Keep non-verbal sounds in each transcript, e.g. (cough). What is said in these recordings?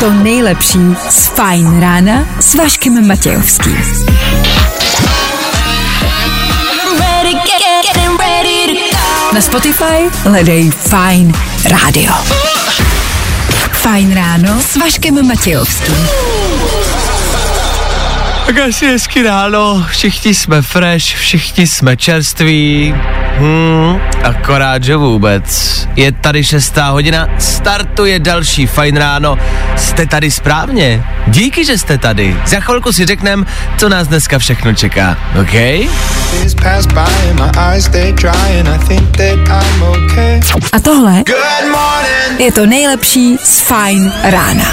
to nejlepší z Fajn rána s Vaškem Matějovským. Na Spotify hledej Fajn rádio. Fajn ráno s Vaškem Matějovským. Tak asi hezky ráno, všichni jsme fresh, všichni jsme čerství. Hmm, akorát, že vůbec. Je tady šestá hodina, startuje další fajn ráno. Jste tady správně. Díky, že jste tady. Za chvilku si řeknem, co nás dneska všechno čeká. OK? A tohle je to nejlepší z Fajn rána.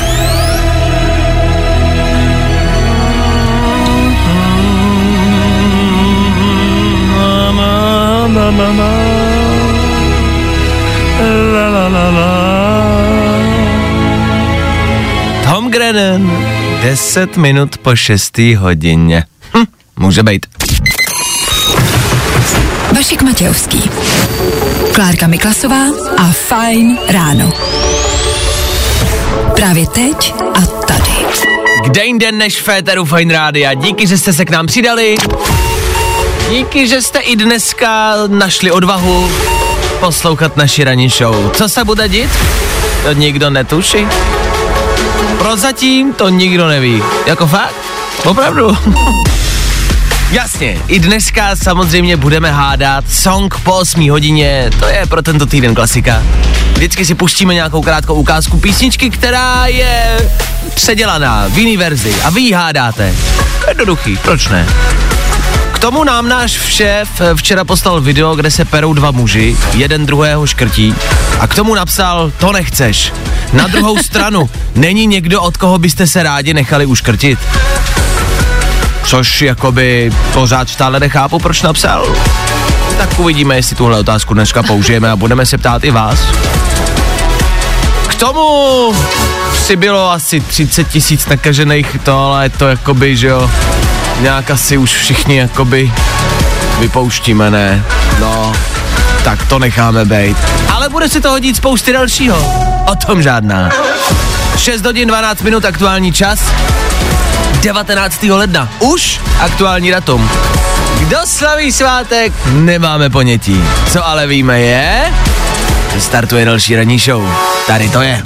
Tom Grennan, 10 minut po 6. hodině. Hm, může být. Vašek Matějovský. Klárka Miklasová a Fajn ráno. Právě teď a tady. Kde jinde než Féteru Fine Rádia. Díky, že jste se k nám přidali. Díky, že jste i dneska našli odvahu poslouchat naši ranní show. Co se bude dít? To nikdo netuší. Prozatím to nikdo neví. Jako fakt? Opravdu? (laughs) Jasně, i dneska samozřejmě budeme hádat song po 8 hodině, to je pro tento týden klasika. Vždycky si pustíme nějakou krátkou ukázku písničky, která je předělaná v jiný verzi a vy ji hádáte. Jednoduchý, proč ne? K tomu nám náš šéf včera poslal video, kde se perou dva muži, jeden druhého škrtí a k tomu napsal, to nechceš. Na druhou stranu, není někdo, od koho byste se rádi nechali uškrtit? Což jakoby pořád stále nechápu, proč napsal. Tak uvidíme, jestli tuhle otázku dneska použijeme a budeme se ptát i vás. K tomu přibylo asi 30 tisíc nakažených to, ale to jakoby, že jo, nějak asi už všichni jakoby vypouštíme, ne? No, tak to necháme být. Ale bude se to hodit spousty dalšího. O tom žádná. 6 hodin 12 minut aktuální čas. 19. ledna. Už aktuální datum. Kdo slaví svátek, nemáme ponětí. Co ale víme je, že startuje další ranní show. Tady to je.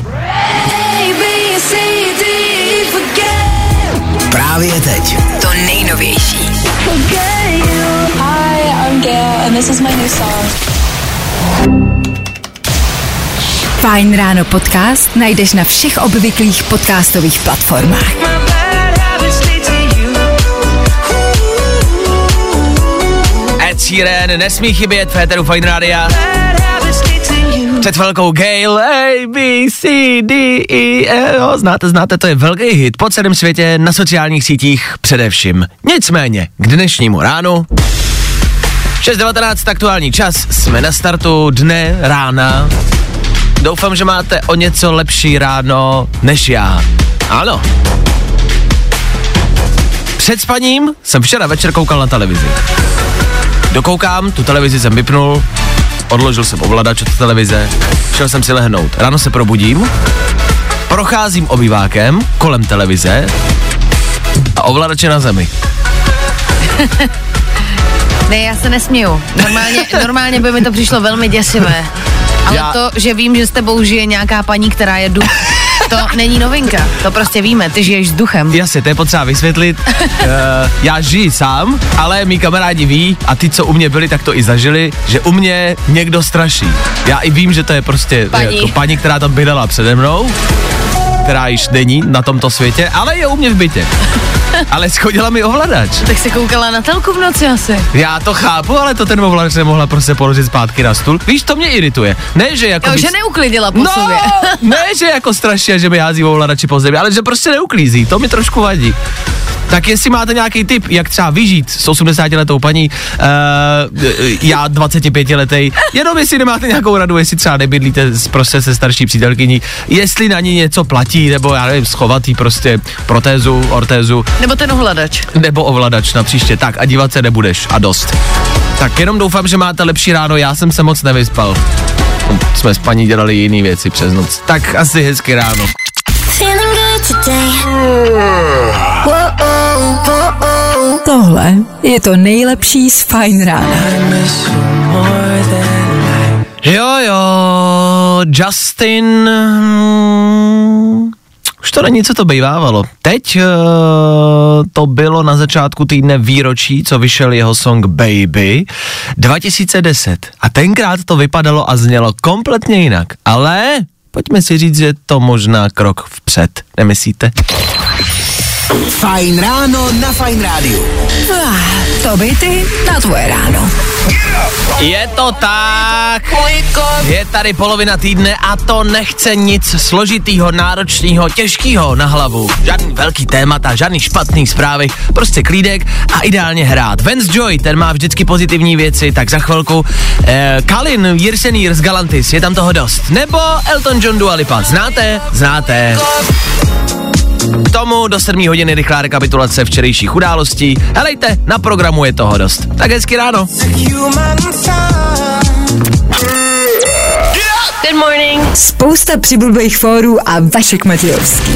Právě teď. And this is my new song. Fajn ráno podcast najdeš na všech obvyklých podcastových platformách. Ed Sheeran nesmí chybět v Féteru Fine Rádia. Před velkou Gail, A, B, C, D, E, F, jo, znáte, znáte, to je velký hit po celém světě, na sociálních sítích především. Nicméně, k dnešnímu ránu, 6.19 aktuální čas, jsme na startu dne, rána. Doufám, že máte o něco lepší ráno než já. Ano. Před spaním jsem včera večer koukal na televizi. Dokoukám, tu televizi jsem vypnul, odložil jsem ovladač od televize, šel jsem si lehnout. Ráno se probudím, procházím obývákem kolem televize a ovladač je na zemi. (laughs) Ne, já se nesměju. Normálně, (laughs) normálně by mi to přišlo velmi děsivé. Ale Já- to, že vím, že s tebou žije nějaká paní, která je duch, to (laughs) není novinka. To prostě víme, ty žiješ s duchem. Jasně, to je potřeba vysvětlit. uh, (laughs) já žiji sám, ale mý kamarádi ví a ty, co u mě byli, tak to i zažili, že u mě někdo straší. Já i vím, že to je prostě Paní. jako paní, která tam bydlela přede mnou, která již není na tomto světě, ale je u mě v bytě. (laughs) Ale schodila mi ovladač. Tak se koukala na telku v noci asi. Já to chápu, ale to ten ovladač nemohla prostě položit zpátky na stůl. Víš, to mě irituje. Ne, že jako... Jo, bys- že neuklidila po No, sobě. ne, že jako strašně, že mi hází ovladači po zemi, ale že prostě neuklízí, to mi trošku vadí. Tak jestli máte nějaký tip, jak třeba vyžít s 80 letou paní, uh, já 25 letý, jenom jestli nemáte nějakou radu, jestli třeba nebydlíte s, prostě se starší přítelkyní, jestli na ní něco platí, nebo já nevím, schovat jí prostě protézu, ortézu, Nebo ten ovladač. nebo ovladač na příště, tak a dívat se nebudeš a dost. Tak jenom doufám, že máte lepší ráno, já jsem se moc nevyspal. jsme s paní dělali jiné věci přes noc. Tak asi hezky ráno. Feeling good today. Tohle je to nejlepší z Fajn rána. Jo, jo, Justin... hmm, Už to není, co to bývávalo. Teď uh, to bylo na začátku týdne výročí, co vyšel jeho song Baby 2010. A tenkrát to vypadalo a znělo kompletně jinak. Ale pojďme si říct, že je to možná krok vpřed. Nemyslíte? Fajn ráno na Fajn rádiu. Ah, to by ty na tvoje ráno. Je to tak. Je tady polovina týdne a to nechce nic složitýho, náročného, těžkého na hlavu. Žádný velký témata, žádný špatný zprávy, prostě klídek a ideálně hrát. Vance Joy, ten má vždycky pozitivní věci, tak za chvilku. Eh, Kalin, Jirsen Years, Galantis, je tam toho dost. Nebo Elton John Dua Lipa, znáte? Znáte. K tomu do 7 hodiny rychlá rekapitulace včerejších událostí. Helejte, na programu je toho dost. Tak hezky ráno. Good morning. Spousta přibulbých fórů a Vašek Matějovský.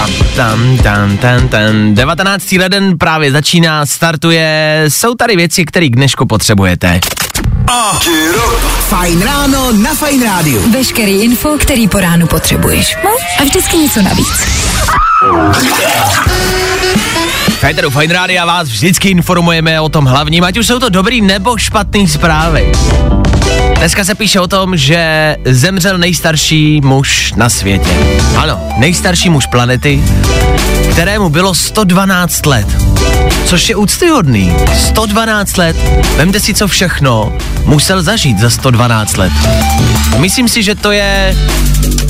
Tam, tam, tam, tam, tam. 19. leden právě začíná, startuje. Jsou tady věci, které k dnešku potřebujete. Fajn ráno na Fajn rádiu. Veškerý info, který po ránu potřebuješ. No a vždycky něco navíc. Féteru Fine Radio a vás vždycky informujeme o tom hlavním, ať už jsou to dobrý nebo špatný zprávy. Dneska se píše o tom, že zemřel nejstarší muž na světě. Ano, nejstarší muž planety, kterému bylo 112 let. Což je úctyhodný. 112 let. Vemte si, co všechno musel zažít za 112 let. Myslím si, že to je...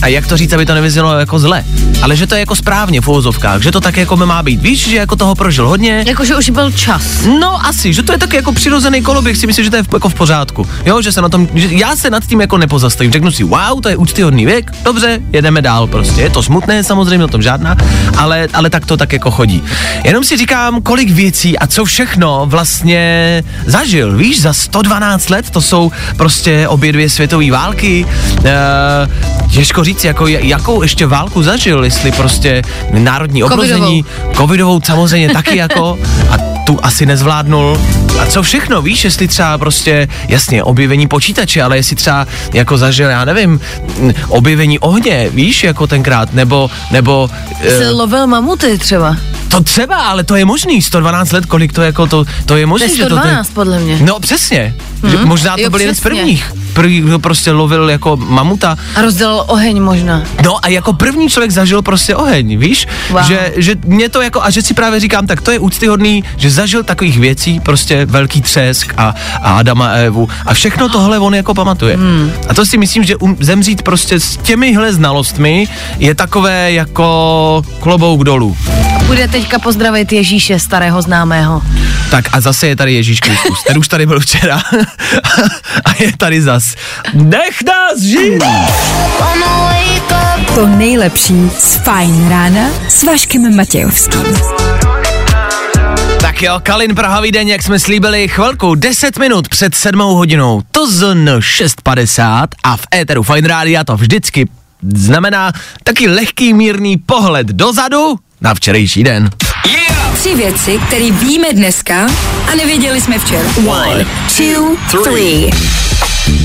A jak to říct, aby to nevyznělo jako zle, ale že to je jako správně v uvozovkách, že to tak jako má být. Víš, že jako toho prožil hodně, Jakože už byl čas. No asi, že to je tak jako přirozený koloběh, si myslím, že to je v, jako v pořádku. Jo, že se na tom, že já se nad tím jako nepozastavím. Řeknu si, wow, to je úctyhodný věk, dobře, jedeme dál prostě. Je to smutné, samozřejmě o tom žádná, ale, ale tak to tak jako chodí. Jenom si říkám, kolik věcí a co všechno vlastně zažil. Víš, za 112 let to jsou prostě obě dvě světové války. E, těžko říct, jako, jakou ještě válku zažil, jestli prostě národní obrození, covidovou samozřejmě taky jako a tu asi nezvládnul. A co všechno, víš, jestli třeba prostě, jasně, objevení počítače, ale jestli třeba jako zažil, já nevím, objevení ohně, víš, jako tenkrát, nebo, nebo Jsi e, lovil mamuty třeba. to třeba, ale to je možný, 112 let, kolik to jako, to, to je To možný, je že to... 112 podle mě. No přesně, že možná to Jo, byl jeden z prvních. První, kdo prostě lovil jako mamuta. A rozdělal oheň možná. No a jako první člověk zažil prostě oheň, víš? Wow. Že, že mě to jako, a že si právě říkám, tak to je úctyhodný, že zažil takových věcí, prostě velký třesk a, a Adama a Evu a všechno tohle on jako pamatuje. Hmm. A to si myslím, že um, zemřít prostě s těmihle znalostmi je takové jako klobouk dolů. Bude teďka pozdravit Ježíše, starého známého. Tak a zase je tady Ježíš Kristus, ten už tady byl včera (laughs) a je tady zas. Nech nás žít! To nejlepší z Fajn rána s Vaškem Matějovským. Tak jo, Kalin Prahavý den, jak jsme slíbili, chvilku, 10 minut před 7 hodinou, to zn 6.50 a v éteru Fine Rádia to vždycky znamená taky lehký mírný pohled dozadu na včerejší den. Tři věci, které víme dneska a nevěděli jsme včera. One, two, three.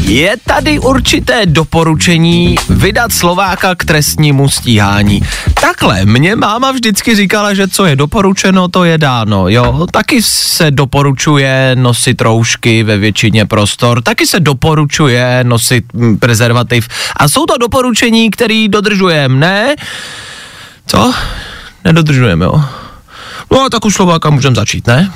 Je tady určité doporučení vydat Slováka k trestnímu stíhání. Takhle, mě máma vždycky říkala, že co je doporučeno, to je dáno, jo. Taky se doporučuje nosit roušky ve většině prostor, taky se doporučuje nosit mm, prezervativ. A jsou to doporučení, které dodržujeme, ne? Co? Nedodržujeme, jo. No a tak už Slováka můžeme začít, ne?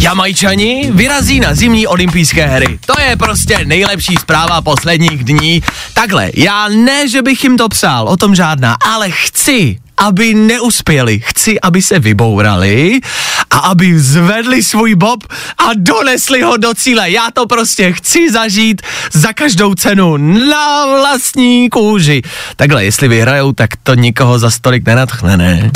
Jamajčani vyrazí na zimní olympijské hry. To je prostě nejlepší zpráva posledních dní. Takhle, já ne, že bych jim to přál, o tom žádná, ale chci, aby neuspěli. Chci, aby se vybourali a aby zvedli svůj bob a donesli ho do cíle. Já to prostě chci zažít za každou cenu na vlastní kůži. Takhle, jestli vyhrajou, tak to nikoho za stolik nenatchne, ne?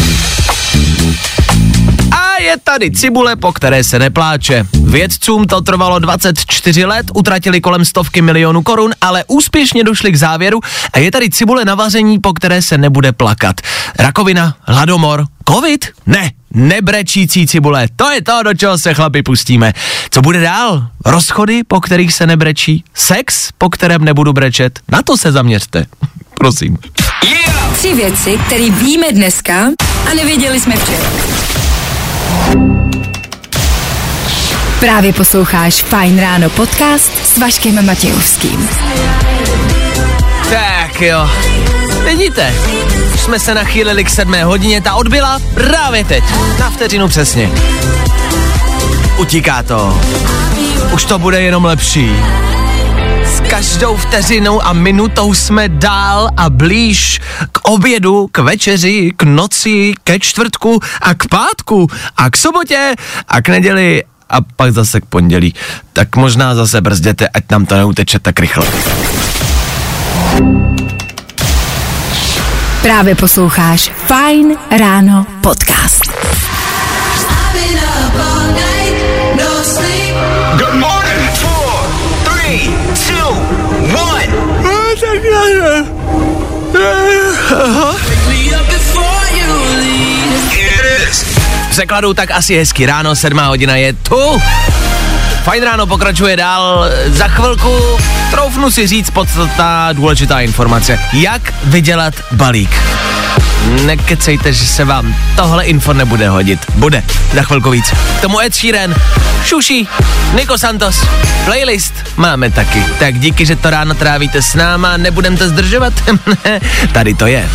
A je tady cibule, po které se nepláče. Vědcům to trvalo 24 let, utratili kolem stovky milionů korun, ale úspěšně došli k závěru a je tady cibule na vaření, po které se nebude plakat. Rakovina, hladomor, covid? Ne, nebrečící cibule. To je to, do čeho se chlapi pustíme. Co bude dál? Rozchody, po kterých se nebrečí? Sex, po kterém nebudu brečet? Na to se zaměřte. (laughs) Prosím. Tři věci, které víme dneska a nevěděli jsme včera. Právě posloucháš Fine Ráno podcast s Vaškem Matějovským. Tak jo. Vidíte, už jsme se nachýlili k sedmé hodině, ta odbyla právě teď, na vteřinu přesně. Utíká to. Už to bude jenom lepší. S každou vteřinou a minutou jsme dál a blíž k obědu, k večeři, k noci, ke čtvrtku a k pátku a k sobotě a k neděli a pak zase k pondělí. Tak možná zase brzděte, ať nám to neuteče tak rychle. Právě posloucháš Fine Ráno podcast. V překladu tak asi hezky ráno, sedmá hodina je tu. Fajn ráno pokračuje dál. Za chvilku troufnu si říct podstatná důležitá informace. Jak vydělat balík? Nekecejte, že se vám tohle info nebude hodit. Bude, za chvilku víc. K tomu Ed Sheeran, Šuši, Nico Santos, playlist máme taky. Tak díky, že to ráno trávíte s náma, nebudem to zdržovat. (laughs) Tady to je.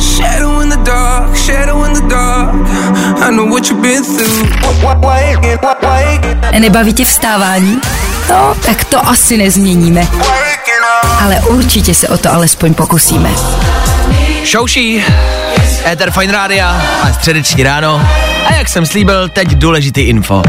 Shadow in the dark, shadow in the dark. I know what you've been through. Nebaví tě vstávání? No, tak to asi nezměníme. Ale určitě se o to alespoň pokusíme. Šouší, Ether Fine Rádia a středeční ráno. A jak jsem slíbil, teď důležitý info.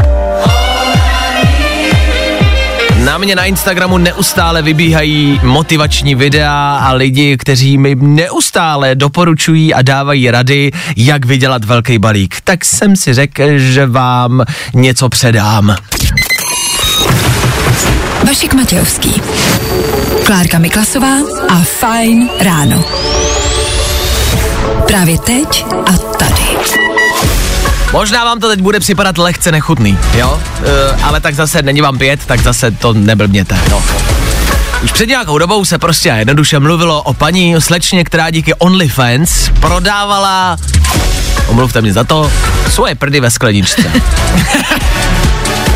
Na mě na Instagramu neustále vybíhají motivační videa a lidi, kteří mi neustále doporučují a dávají rady, jak vydělat velký balík. Tak jsem si řekl, že vám něco předám. Vašek Matějovský, Klárka Miklasová a Fine Ráno. Právě teď a tady. Možná vám to teď bude připadat lehce nechutný, jo? E, ale tak zase není vám pět, tak zase to neblbněte, no. Už před nějakou dobou se prostě jednoduše mluvilo o paní o slečně, která díky OnlyFans prodávala, omluvte mě za to, svoje prdy ve skleničce. (laughs)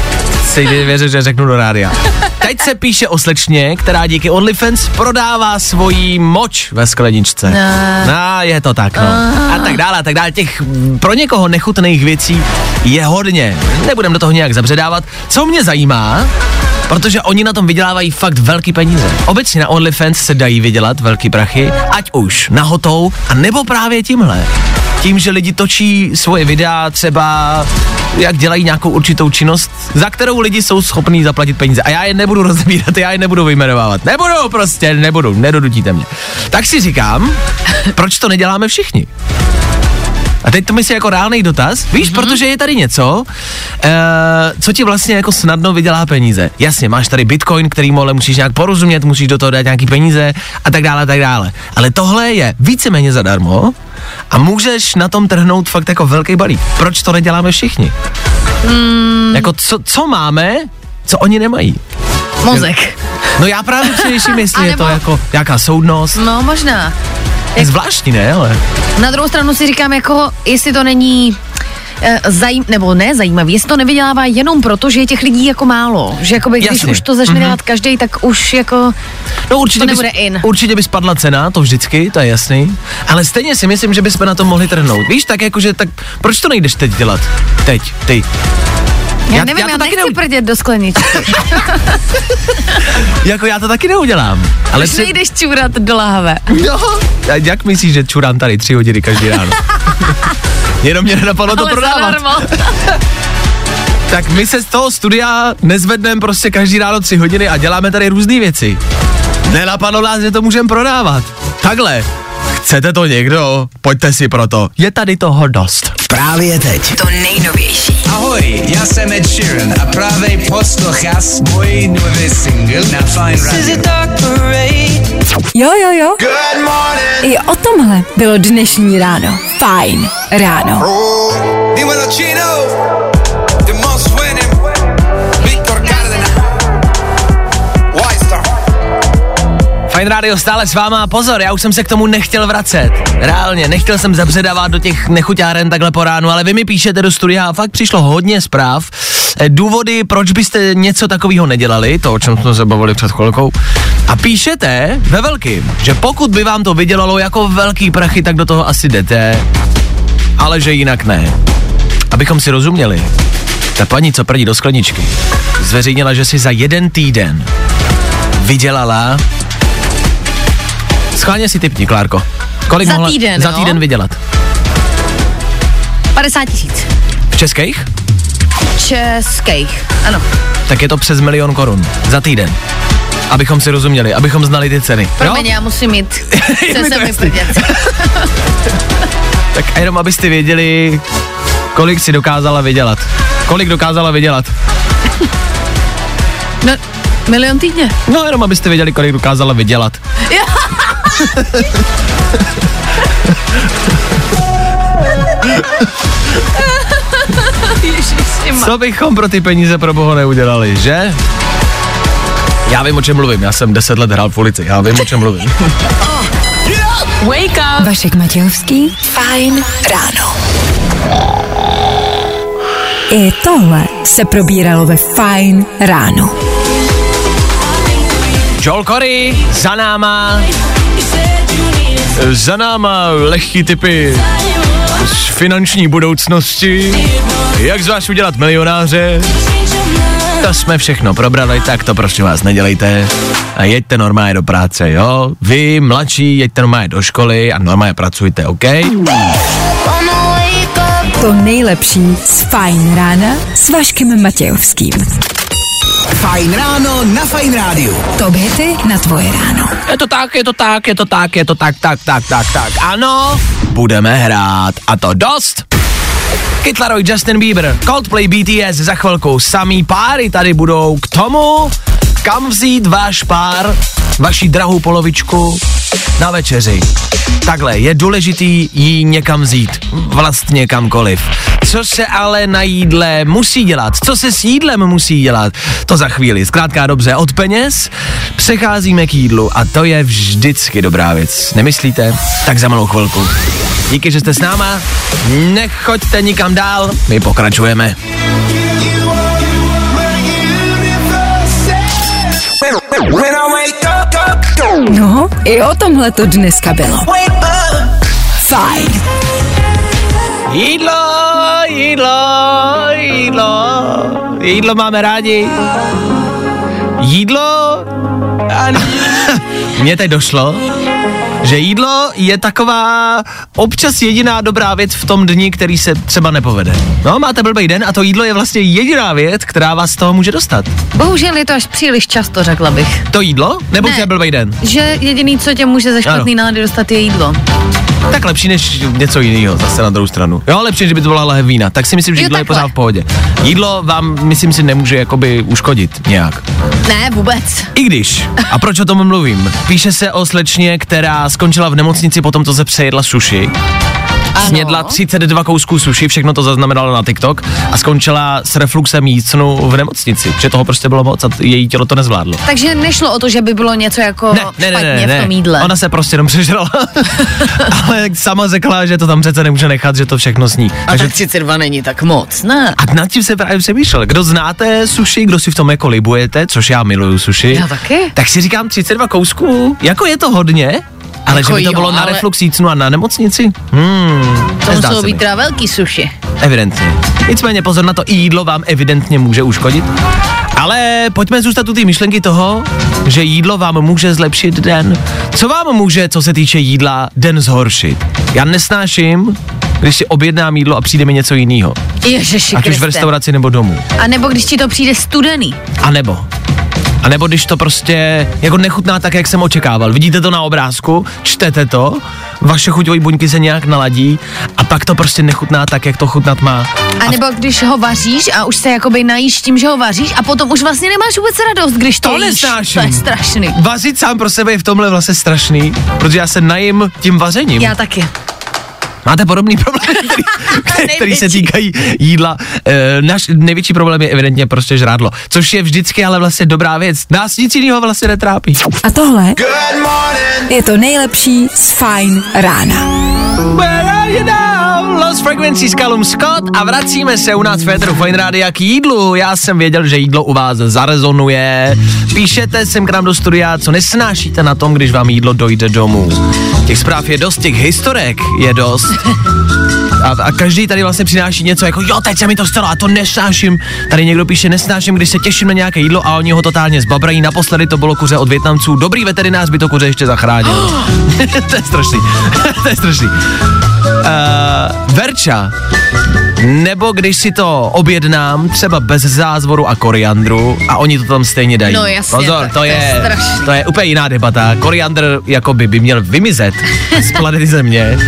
si věřím, že řeknu do rádia. Teď se píše o slečně, která díky OnlyFans prodává svoji moč ve skleničce. No, no je to tak, no. A tak dále, a tak dále. Těch mm, pro někoho nechutných věcí je hodně. Nebudem do toho nějak zabředávat. Co mě zajímá, protože oni na tom vydělávají fakt velký peníze. Obecně na OnlyFans se dají vydělat velký prachy, ať už nahotou, a nebo právě tímhle. Tím, že lidi točí svoje videa třeba, jak dělají nějakou určitou činnost, za kterou lidi jsou schopní zaplatit peníze. A já je nebudu rozebírat, já je nebudu vyjmenovávat. Nebudu prostě, nebudu, nedodutíte mě. Tak si říkám, proč to neděláme všichni? A teď to myslí jako reálný dotaz, víš, mm-hmm. protože je tady něco, uh, co ti vlastně jako snadno vydělá peníze. Jasně, máš tady bitcoin, který mole musíš nějak porozumět, musíš do toho dát nějaký peníze a tak dále, a tak dále. Ale tohle je víceméně zadarmo a můžeš na tom trhnout fakt jako velký balík. Proč to neděláme všichni? Mm. Jako co, co máme, co oni nemají? Mozek. No já právě přemýšlím, (laughs) jestli je to jako nějaká soudnost. No možná. Je zvláštní, ne, ale... Na druhou stranu si říkám, jako, jestli to není zajím, nebo ne zajímavý, jestli to nevydělává jenom proto, že je těch lidí jako málo. Že jakoby, když Jasně. už to začne Mhm. dělat každý, tak už jako No určitě, To bys, nebude in. určitě by spadla cena, to vždycky, to je jasný. Ale stejně si myslím, že bychom na to mohli trhnout. Víš, tak jakože, tak proč to nejdeš teď dělat? Teď, ty. já, Já- nevím, já to já taky nechci neu- prdět do skleničky. (laughs) Jako já to taky neudělám. Ale Už nejdeš čůrat do lahve. No, a jak myslíš, že čurám tady tři hodiny každý ráno? (laughs) Jenom mě nenapadlo to prodávat. (laughs) Tak my se z toho studia nezvedneme prostě každý ráno tři hodiny a děláme tady různé věci. Nenapadlo nás, že to můžeme prodávat. Takhle. Chcete to někdo? Pojďte si proto. Je tady toho dost. Právě teď. To nejnovější. Ahoj, já jsem Ed Sheeran a právě posloucháš můj nový single na Fine Radio. Jo, jo, jo. Good morning. I o tomhle bylo dnešní ráno. Fajn ráno. Dímelo Fajn rádio stále s váma. Pozor, já už jsem se k tomu nechtěl vracet. Reálně, nechtěl jsem zabředávat do těch nechuťáren takhle po ránu, ale vy mi píšete do studia a fakt přišlo hodně zpráv. Eh, Důvody, proč byste něco takového nedělali, to, o čem jsme se bavili před chvilkou. A píšete ve velkým, že pokud by vám to vydělalo jako velký prachy, tak do toho asi jdete, ale že jinak ne. Abychom si rozuměli, ta paní, co prdí do skleničky, zveřejnila, že si za jeden týden vydělala Schválně si typni, Klárko. Kolik Za mohla týden, za týden vydělat? 50 tisíc. V českých? Českých, ano. Tak je to přes milion korun. Za týden. Abychom si rozuměli, abychom znali ty ceny. Promiň, já musím jít. (laughs) Je Chce se mi. (laughs) Tak a jenom abyste věděli, kolik si dokázala vydělat. Kolik dokázala vydělat. No, milion týdně. No jenom abyste věděli, kolik dokázala vydělat. (laughs) Co bychom pro ty peníze pro boha neudělali, že? Já vím, o čem mluvím, já jsem deset let hrál v ulici, já vím, o čem mluvím. Wake up. Vašek Matějovský. Fajn ráno. I tohle se probíralo ve Fajn ráno. Joel Corey, za náma, za náma lehký typy z finanční budoucnosti, jak z vás udělat milionáře, to jsme všechno probrali, tak to prosím vás nedělejte a jeďte normálně do práce, jo? Vy, mladší, jeďte normálně do školy a normálně pracujte, OK? To nejlepší z Fajn rána s Vaškem Matějovským. Fajn ráno na Fajn rádiu. Top hity na tvoje ráno. Je to tak, je to tak, je to tak, je to tak, tak, tak, tak, tak. Ano, budeme hrát. A to dost. Kid Laroi, Justin Bieber, Coldplay, BTS, za chvilku samý páry tady budou k tomu, kam vzít váš pár, vaši drahou polovičku na večeři. Takhle, je důležitý jí někam vzít, vlastně kamkoliv. Co se ale na jídle musí dělat? Co se s jídlem musí dělat? To za chvíli. Zkrátka dobře, od peněz přecházíme k jídlu a to je vždycky dobrá věc. Nemyslíte? Tak za malou chvilku. Díky, že jste s náma. Nechoďte nikam dál, my pokračujeme. No, i o tomhle to dneska bylo. Fajn. Jídlo, jídlo, jídlo, jídlo máme rádi. Jídlo, (laughs) mně teď došlo, že jídlo je taková občas jediná dobrá věc v tom dni, který se třeba nepovede. No, máte blbý den a to jídlo je vlastně jediná věc, která vás z toho může dostat. Bohužel je to až příliš často, řekla bych. To jídlo? Nebo Ne. že je blbý den? Že jediný, co tě může ze špatný nálady dostat, je jídlo. Tak lepší než něco jiného, zase na druhou stranu. Jo, lepší, že by to byla lahev vína. Tak si myslím, že Jo, jídlo je pořád v pohodě. Jídlo vám, myslím si, nemůže jakoby uškodit nějak. Ne, vůbec. I když. A proč o tom mluvím? Píše se o slečně, která skončila v nemocnici po tom, co se přejedla suši. Ano. Snědla 32 kousků suši, všechno to zaznamenalo na TikTok a skončila s refluxem jícnu v nemocnici, že toho prostě bylo moc a její tělo to nezvládlo. Takže nešlo o to, že by bylo něco jako Ne, ne, ne, špatně ne, ne. v tom jídle. Ona se prostě jenom přežrala. (laughs) Ale sama řekla, že to tam přece nemůže nechat, že to všechno sní. A Takže tak 32 není tak moc, ne? a nad tím se právě přemýšlel. Kdo znáte suši, kdo si v tom jako libujete, což já miluju suši. Já taky. Tak si říkám 32 kousků, jako je to hodně, ale Jako že by to jo, bylo na ale- reflux jícnu a na nemocnici? Hmm, To se být teda velký suši. Evidentně. Nicméně pozor na to, i jídlo vám evidentně může uškodit. Ale pojďme zůstat u té myšlenky toho, že jídlo vám může zlepšit den. Co vám může, co se týče jídla, den zhoršit? Já nesnáším, když si objednám jídlo a přijde mi něco jiného. Ježiši Ať už v Kriste. restauraci nebo domů. A nebo když ti to přijde studený. A nebo A nebo když to prostě jako nechutná tak, jak jsem očekával. Vidíte to na obrázku, čtete to, vaše chuťové buňky se nějak naladí a pak to prostě nechutná tak, jak to chutnat má. A nebo když ho vaříš a už se jakoby najíš tím, že ho vaříš a potom už vlastně nemáš vůbec radost, když to, To jíš. nesnáším. To je strašný. Vařit sám pro sebe je v tomhle vlastně strašný, protože já se najím tím vařením. Já taky. Máte podobný problém, (laughs) který, který, který se týkají jídla. E, náš největší problém je evidentně prostě žrádlo, což je vždycky ale vlastně dobrá věc. Nás nic jiného vlastně netrápí. A tohle je to nejlepší z Fajn rána. Where are you now? Lost Frequencies Callum Scott a vracíme se u nás v Féteru Fine Rádia k jídlu. Já jsem věděl, že jídlo u vás zarezonuje. Píšete sem k nám do studia, co nesnášíte na tom, když vám jídlo dojde domů. Těch zpráv je dost, těch historek je dost. A, a každý tady vlastně přináší něco jako, jo, teď se mi to stalo a to nesnáším. Tady někdo píše, nesnáším, když se těším na nějaké jídlo a oni ho totálně zbabrají. Naposledy to bylo kuře od Větnamců. Dobrý veterinář by to kuře ještě zachránil. (gasps) to je strašný. (laughs) to je strašný. Uh, Verča. Nebo když si to objednám, třeba bez zázvoru a koriandru a oni to tam stejně dají. No jasně, Pozor, to to je je, strašný. to je úplně jiná debata. Koriandr jakoby by měl vymizet z (laughs) planety Země.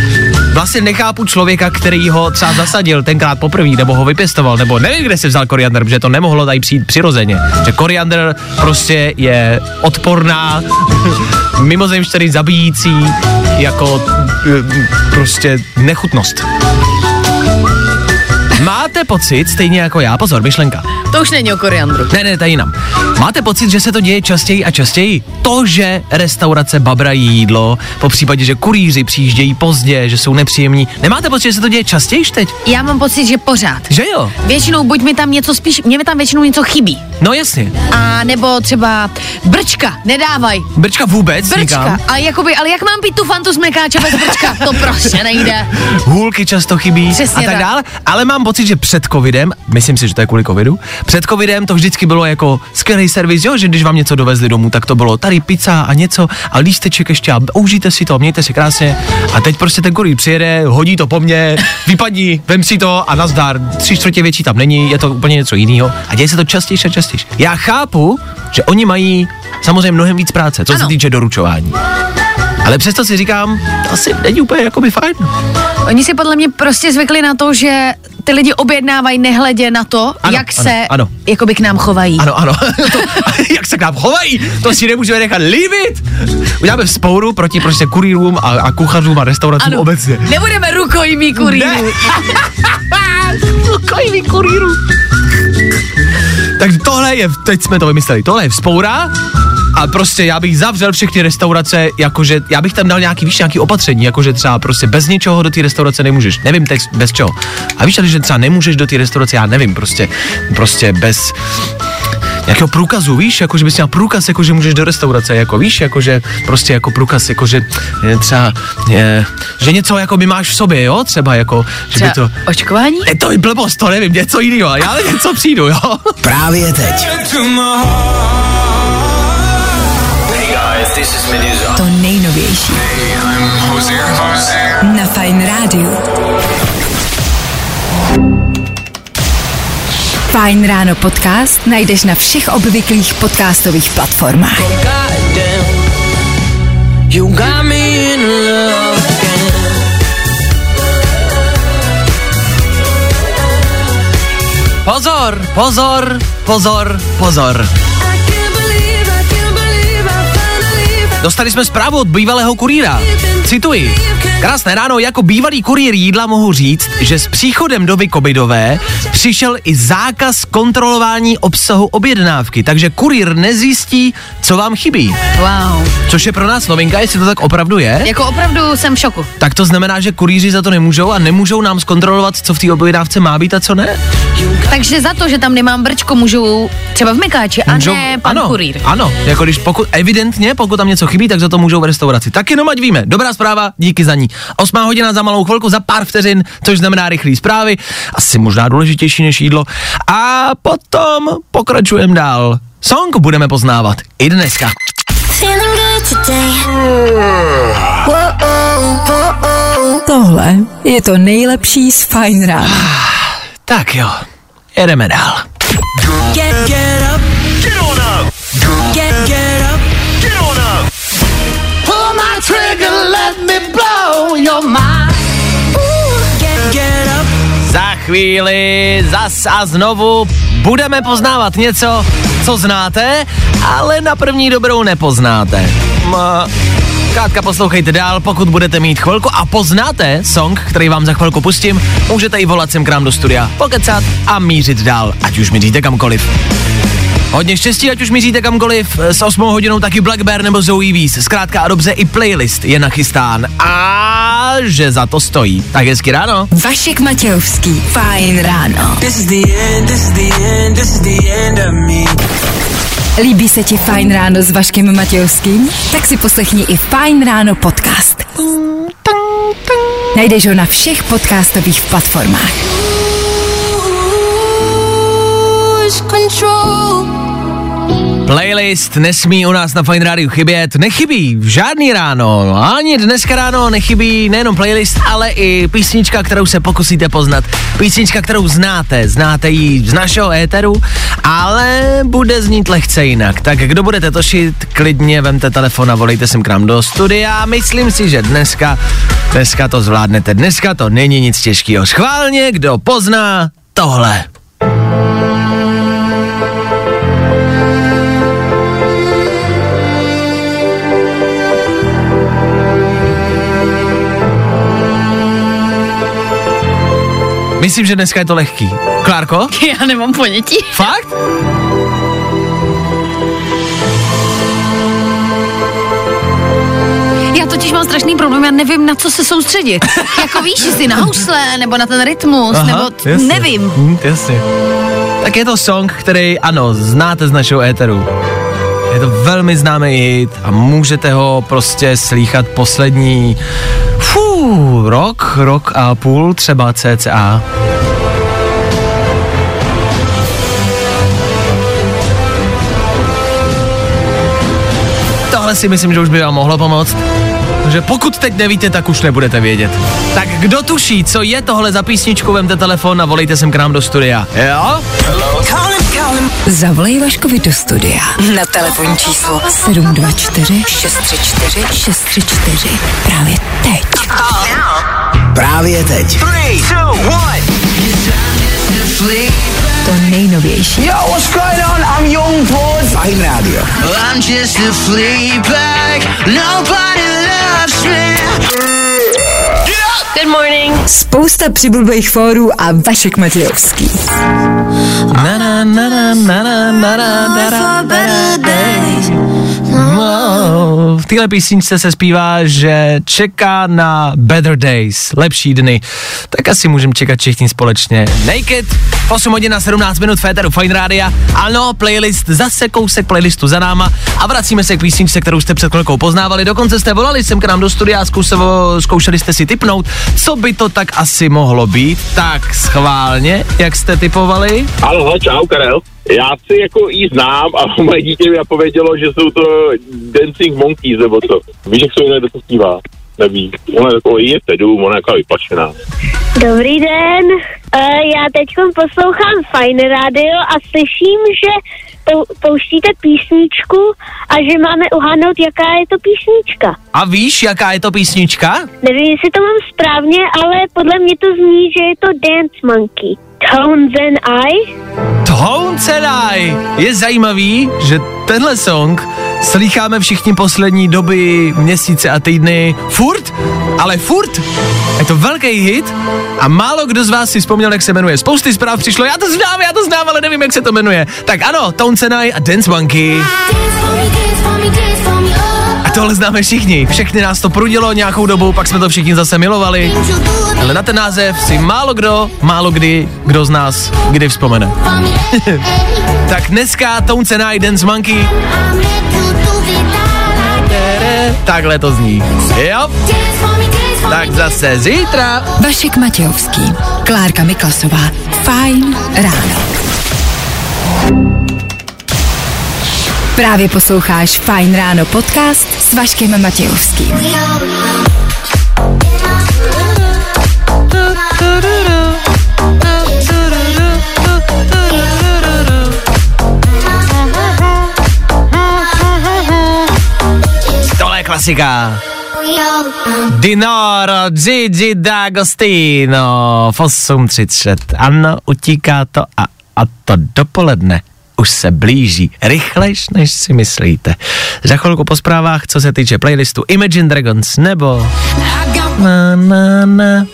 Vlastně nechápu člověka, který ho třeba zasadil tenkrát poprvé, nebo ho vypěstoval, nebo nevím, kde si vzal koriandr, protože to nemohlo tady přijít přirozeně. Že koriandr prostě je odporná, (laughs) mimozemštěný zabijící, jako eh, prostě nechutnost. Máte pocit, stejně jako já, pozor, myšlenka, To už není o koriandru. ne, ne, tady jinam. Máte pocit, že se to děje častěji a častěji? To, že restaurace babrají jídlo, po případě, že kurýři přijíždějí pozdě, že jsou nepříjemní. Nemáte pocit, že se to děje častěji teď? Já mám pocit, že pořád. Že jo? Většinou buď mi tam něco spíš, mě mi tam většinou něco chybí. No jasně. A nebo třeba brčka, nedávaj. Brčka vůbec Brčka. nikam. A jakoby, ale jak mám pít tu fantu z mekáče bez brčka? To prostě nejde. (laughs) Hůlky často chybí Přesně a tak, tak. dále. Ale mám pocit, že před covidem, myslím si, že to je kvůli covidu, před covidem to vždycky bylo jako skvělý servis, jo, že když vám něco dovezli domů, tak to bylo tady pizza a něco a lísteček ještě a užijte si to, mějte si krásně. A teď prostě ten kurýr přijede, hodí to po mně, (laughs) vypadni, vem si to a nazdar. Tři čtvrtě větší tam není, je to úplně něco jiného. A děje se to častěji a častěji. Já chápu, že oni mají samozřejmě mnohem víc práce, co ano. se týče doručování. Ale přesto si říkám, to asi není úplně jakoby fajn. Oni si podle mě prostě zvykli na to, že ty lidi objednávají nehledě na to, Ano, jak ano, se ano. jakoby k nám chovají. Ano, ano. (laughs) to, (laughs) jak se k nám chovají, to si nemůžeme nechat líbit. Uděláme spouru proti prostě kurýrům a, a kuchařům a restauracím Ano, obecně. nebudeme rukojmí Ne. kurýrů. (laughs) Rukojmí kurýrů. Takže tohle je, teď jsme to vymysleli, tohle je vzpoura a prostě já bych zavřel všechny restaurace, jakože já bych tam dal nějaký, víš, nějaký opatření, jakože třeba prostě bez ničeho do té restaurace nemůžeš, nevím teď bez čeho. A víš, ale že třeba nemůžeš do té restaurace, já nevím, prostě, prostě bez nějakého průkazu, víš, jako že bys měl průkaz, jako že můžeš do restaurace, jako víš, jako že prostě jako průkaz, jako že je, třeba, je, že něco jako by máš v sobě, jo, třeba jako, že by Třeba to, očkování? je to je blbost, to nevím, něco jiného, já něco přijdu, jo. Právě teď. To my heart. To nejnovější na Fajn rádiu. Fajn ráno podcast najdeš na všech obvyklých podcastových platformách. You got me in love again. Pozor, pozor, pozor, pozor. Dostali jsme zprávu od bývalého kurýra. Cituji. Krásné ráno, jako bývalý kurýr jídla mohu říct, že s příchodem doby covidové přišel i zákaz kontrolování obsahu objednávky, takže kurýr nezjistí, co vám chybí. Wow. Což je pro nás novinka, jestli to tak opravdu je. Jako opravdu jsem v šoku. Tak to znamená, že kurýři za to nemůžou a nemůžou nám zkontrolovat, co v té objednávce má být a co ne? Takže za to, že tam nemám brčko, můžu třeba v mekáči a Můžou- ne pan ano, kurýr. Ano, jako když pokud, evidentně, pokud tam něco chybí, tak za to můžou v restauraci. Tak jenom ať víme. Dobrá zpráva, díky za ní. Osmá hodina za malou chvilku, za pár vteřin, což znamená rychlé zprávy, asi možná důležitější než jídlo. A potom pokračujeme dál. Song budeme poznávat i dneska. Tohle je to nejlepší z Fajn rána. Tak jo, jedeme dál. Get, get up. Get on up. Get, get up. Get on up. Pull my trigger, let me blow your mind. Chvíli zas a znovu budeme poznávat něco, co znáte, ale na první dobrou nepoznáte. Ma, Zkrátka poslouchejte dál, pokud budete mít chvilku a poznáte song, který vám za chvilku pustím, můžete i volat sem k nám do studia, pokecat a mířit dál, ať už míříte kamkoliv. Hodně štěstí, ať už míříte kamkoliv, s 8 hodinou taky Black Bear nebo Zoe Wees. Zkrátka a dobře, i playlist je nachystán. A že za to stojí. Tak hezky ráno. Vašek Matějovský, fajn ráno. Líbí se ti fajn ráno s Vaškem Matějovským? Tak si poslechni i fajn ráno podcast. Najdeš ho na všech podcastových platformách. Control. Playlist nesmí u nás na Fine Radio chybět, nechybí v žádný ráno, ani dneska ráno nechybí nejenom playlist, ale i písnička, kterou se pokusíte poznat. Písnička, kterou znáte, znáte ji z našeho éteru, ale bude znít lehce jinak. Tak kdo budete tošit, klidně vemte telefon a volejte sem k nám do studia. Myslím si, že dneska, dneska to zvládnete. Dneska to není nic těžkého. Schválně, kdo pozná tohle. Myslím, že dneska je to lehký. Klárko? (laughs) Já nemám ponětí. Fakt? Já totiž mám strašný problém, já nevím, na co se soustředit. (laughs) jako víš, jestli na housle, nebo na ten rytmus, nebo t- jasně. nevím. Hm, jasně. Tak je to song, který, ano, znáte z našeho éteru. Je to velmi známý hit a můžete ho prostě slýchat poslední rok, rok a půl třeba cca. Tohle si myslím, že už by vám mohlo pomoct. že pokud teď nevíte, tak už nebudete vědět. Tak kdo tuší, co je tohle za písničku, vemte telefon a volejte sem k nám do studia. Jo? Zavolej Vaškovi do studia na telefonní číslo 724 634 634 právě teď. Právě teď. To nejnovější. Yo, what's going on? I'm Young Boy. Fajn rádio. I'm just a fleabag. Nobody loves me. Good morning. Spousta přibulbých fórů a Vašek Matějovský. Na, na, na, na, na, na, na, na, na, na, na, na. No, V téhle písničce se zpívá, že čeká na better days, lepší dny. Tak asi můžeme čekat všichni společně. Naked, 8 hodin na 17 minut Féteru Fine Rádia. Ano, playlist, zase kousek playlistu za náma a vracíme se k písničce, kterou jste před chvilkou poznávali. Dokonce jste volali sem k nám do studia a zkusevo, zkoušeli jste si typnout, co by to tak asi mohlo být. Tak schválně, jak jste typovali? Ahoj, čau, Karel. Já si jako jí znám a (laughs) moje dítě mi povědělo, že jsou to Dancing Monkeys, nebo co. Víš, jak se jmenuje, to zpívá? Neví. Ona je jako je pedů, ona je jako vyplašená. Dobrý den, uh, já teď poslouchám Fine Radio a slyším, že pouštíte písničku a že máme uhádnout, jaká je to písnička. A víš, jaká je to písnička? Nevím, jestli to mám správně, ale podle mě to zní, že je to Dance Monkey. Tones and I. Tones and I. Je zajímavý, že tenhle song slycháme všichni poslední doby, měsíce a týdny furt, ale furt. Je to velký hit a málo kdo z vás si vzpomněl, jak se jmenuje. Spousty zpráv přišlo, já to znám, já to znám, ale nevím, jak se to jmenuje. Tak ano, Tones and I a Dance Monkey. A tohle známe všichni. Všechny nás to prudilo nějakou dobu, pak jsme to všichni zase milovali. Ale na ten název si málo kdo, málo kdy, kdo z nás kdy vzpomene. (laughs) tak dneska Tones and I, Dance Monkey. Takhle to zní. Jo? Tak zase zítra. Vašek Matějovský, Klárka Miklasová. Fajn ráno. Právě posloucháš Fajn ráno podcast s Vaškem Matějovským. Tohle je klasika. Dinoro, Gigi D'Agostino, v 8.30. Ano, utíká to a, a to dopoledne už se blíží rychlejš, než si myslíte. Za chvilku po zprávách, co se týče playlistu Imagine Dragons nebo... Na, na, na.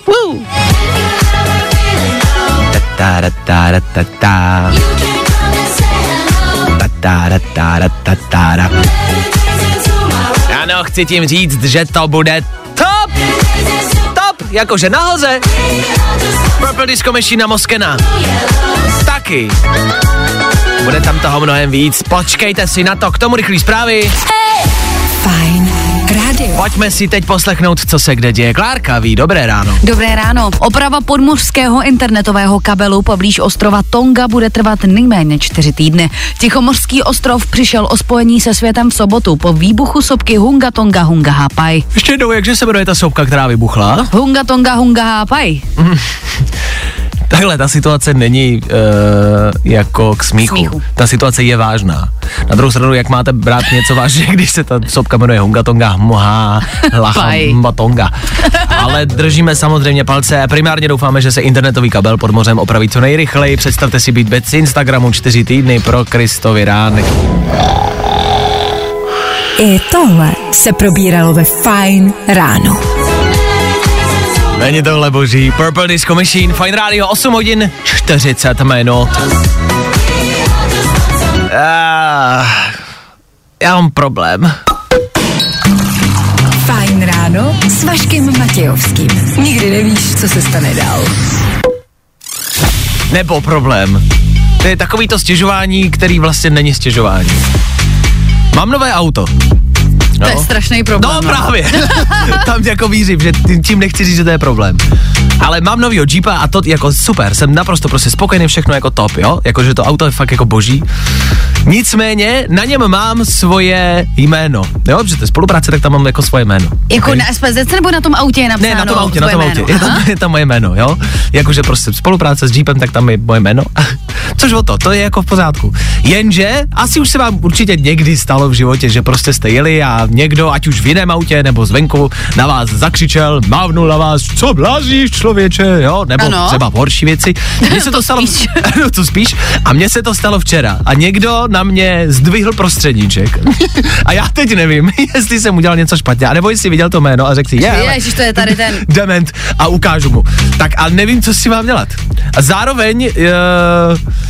Ano, chci tím říct, že to bude top! Top! Jakože nahoze! Purple Disco Machine na Moskena. Taky. Bude tam toho mnohem víc. Počkejte si na to, k tomu rychlý zprávy. Fajn rádio. Pojďme si teď poslechnout, co se kde děje. Klárka ví, dobré ráno. Dobré ráno. Oprava podmořského internetového kabelu poblíž ostrova Tonga bude trvat nejméně čtyři týdny. Tichomořský ostrov přišel o spojení se světem v sobotu po výbuchu sopky Hunga Tonga Hunga Hapai. Ještě jednou, jakže se jmenuje ta sopka, která vybuchla? Hunga Tonga Hunga Hapai. Takhle, ta situace není uh, jako k smíchu. Smíchu. Ta situace je vážná. Na druhou stranu, jak máte brát něco vážně, (laughs) když se ta sopka jmenuje Hunga Tonga Moha Lacha Pai. (laughs) Tonga. Ale držíme samozřejmě palce a primárně doufáme, že se internetový kabel pod mořem opraví co nejrychleji. Představte si být bez Instagramu čtyři týdny pro Kristovi rány. I tohle se probíralo ve Fajn ráno. Není tohle boží. Purple Disco Machine, Fine Radio, 8 hodin 40 minut. Ah, já mám problém. Fajn ráno s Vaškem Matějovským. Nikdy nevíš, co se stane dál. Nebo problém. To je takový to stěžování, který vlastně není stěžování. Mám nové auto. To je strašný problém. No právě. (laughs) Tam jako vířím, že tím nechci říct, že to je problém. Ale mám novýho Jeepa a to jako super, jsem naprosto prostě spokojený, všechno jako top, jo? Jako, že to auto je fakt jako boží. Nicméně na něm mám svoje jméno, jo? Protože to je spolupráce, tak tam mám jako svoje jméno. Jako Ok? na SPZ nebo na tom autě je napsáno Ne, na tom autě, na tom jméno? autě. Je tam, je tam moje jméno, jo? Jakože prostě spolupráce s Jeepem, tak tam je moje jméno. (laughs) Což o to, to je jako v pořádku. Jenže asi už se vám určitě někdy stalo v životě, že prostě jste jeli a někdo, ať už v jiném autě nebo zvenku, na vás zakřičel, mávnul na vás, co blázíš člověče, jo? Nebo Ano. třeba horší věci. Mně se to, To stalo, spíš. (laughs) no to spíš. A mně se to stalo včera. A někdo na mě zdvihl prostředníček. (laughs) a já teď nevím, (laughs) jestli jsem udělal něco špatně, anebo jestli viděl to jméno a řekl si, je, Ježiš, to je tady ten. dement a ukážu mu. Tak a nevím, co si mám dělat. A zároveň je,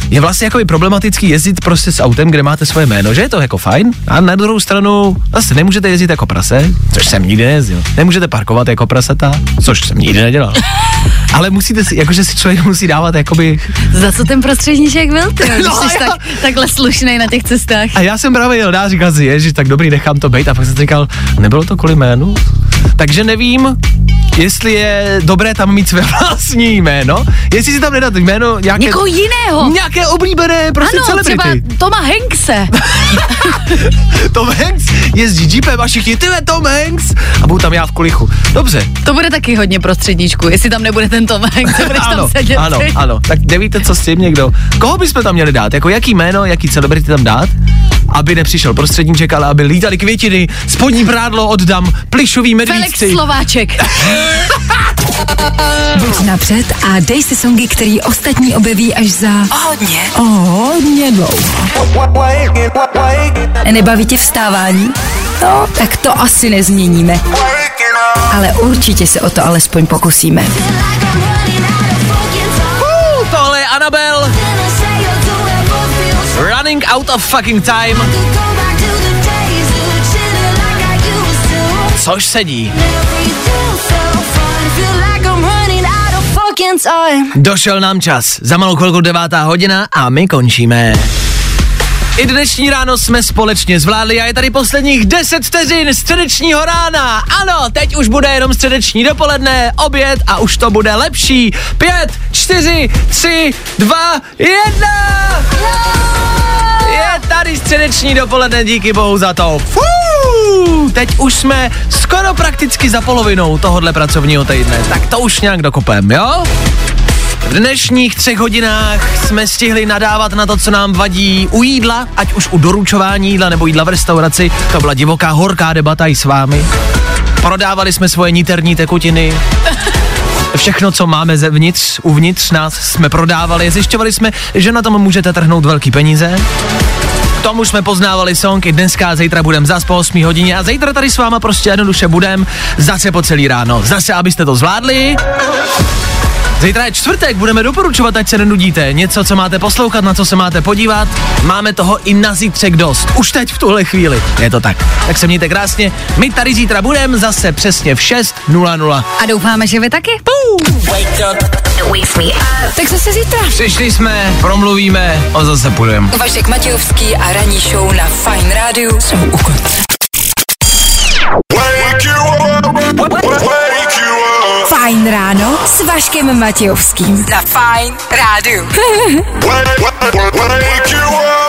je vlastně jako problematický jezdit prostě s autem, kde máte svoje jméno, že je to jako fajn. A na druhou stranu zase nemůžete jezdit jako prase, což jsem nikdy nejezdil. Nemůžete parkovat jako prasata, což jsem nikdy nedělal. (laughs) Ale musíte si, jakože si člověk musí dávat jakoby... Za co ten prostředníček byl, ty? Když (laughs) No, jsi já- tak, takhle slušnej na těch cestách. A já jsem právě jel dál, říkal si, ježiš, tak dobrý, nechám to být. A pak jsem říkal, nebylo to kvůli jménu? Takže nevím, jestli je dobré tam mít své (laughs) vlastní jméno, jestli si tam nedat jméno nějaké... Někoho jiného. Nějaké oblíbené prostě ano, celebrity. třeba Toma Hankse. (laughs) Tom Hanks jezdí jeepem a všichni, ty ve, Tom Hanks. A budu tam já v kulichu. Dobře. To bude taky hodně prostředníčku, jestli tam nebude ten Tom Hanks, (laughs) budeš tam ano, sedět. ano, ty. ano. Tak nevíte, co s tím někdo. Koho bychom tam měli dát? Jako jaký jméno, jaký celebrity tam dát? Aby nepřišel prostředníček, ale aby lítali květiny, spodní prádlo oddám, plišový Felix medvídci. Slováček. (laughs) Buď napřed a dej si songy, který ostatní objeví až za Hodně. hodně dlouho. Nebaví tě vstávání? No, tak to asi nezměníme. Ale určitě se o to alespoň pokusíme. Uh, tohle je Anabel. Running out of fucking time. Což sedí. Došel nám čas. Za malou chvilku devátá hodina a my končíme. I dnešní ráno jsme společně zvládli a je tady posledních 10 vteřin středečního rána. Ano, teď už bude jenom středeční dopoledne, oběd a už to bude lepší. 5, 4, 3, 2, 1! Je tady středeční dopoledne, díky bohu za to. Fuu, teď už jsme skoro prakticky za polovinou tohohle pracovního týdne, tak to už nějak dokopem, jo? V dnešních třech hodinách jsme stihli nadávat na to, co nám vadí u jídla, ať už u doručování jídla nebo jídla v restauraci. To byla divoká, horká debata i s vámi. prodávali jsme svoje niterní tekutiny, všechno, co máme zevnitř, uvnitř nás jsme prodávali, zjišťovali jsme, že na tom můžete trhnout velký peníze. K tomu jsme poznávali song i dneska a zítra budem zas po 8 hodině a zítra tady s váma prostě jednoduše budem zase po celý ráno. Zase, abyste to zvládli. Zítra je čtvrtek, budeme doporučovat, ať se nenudíte. Něco, co máte poslouchat, na co se máte podívat. Máme toho i na zítřek dost. Už teď v tuhle chvíli. Je to tak. Tak se mějte krásně. My tady zítra budeme zase přesně v 6.00. A doufáme, že vy taky. Tak zase zítra. Přišli jsme, promluvíme a zase půjdeme. Vašek Matějovský a ranní show na Fine Radio jsou u konce. Fajn ráno s Vaškem Matějovským. Na Fajn rádiu. Wake you up.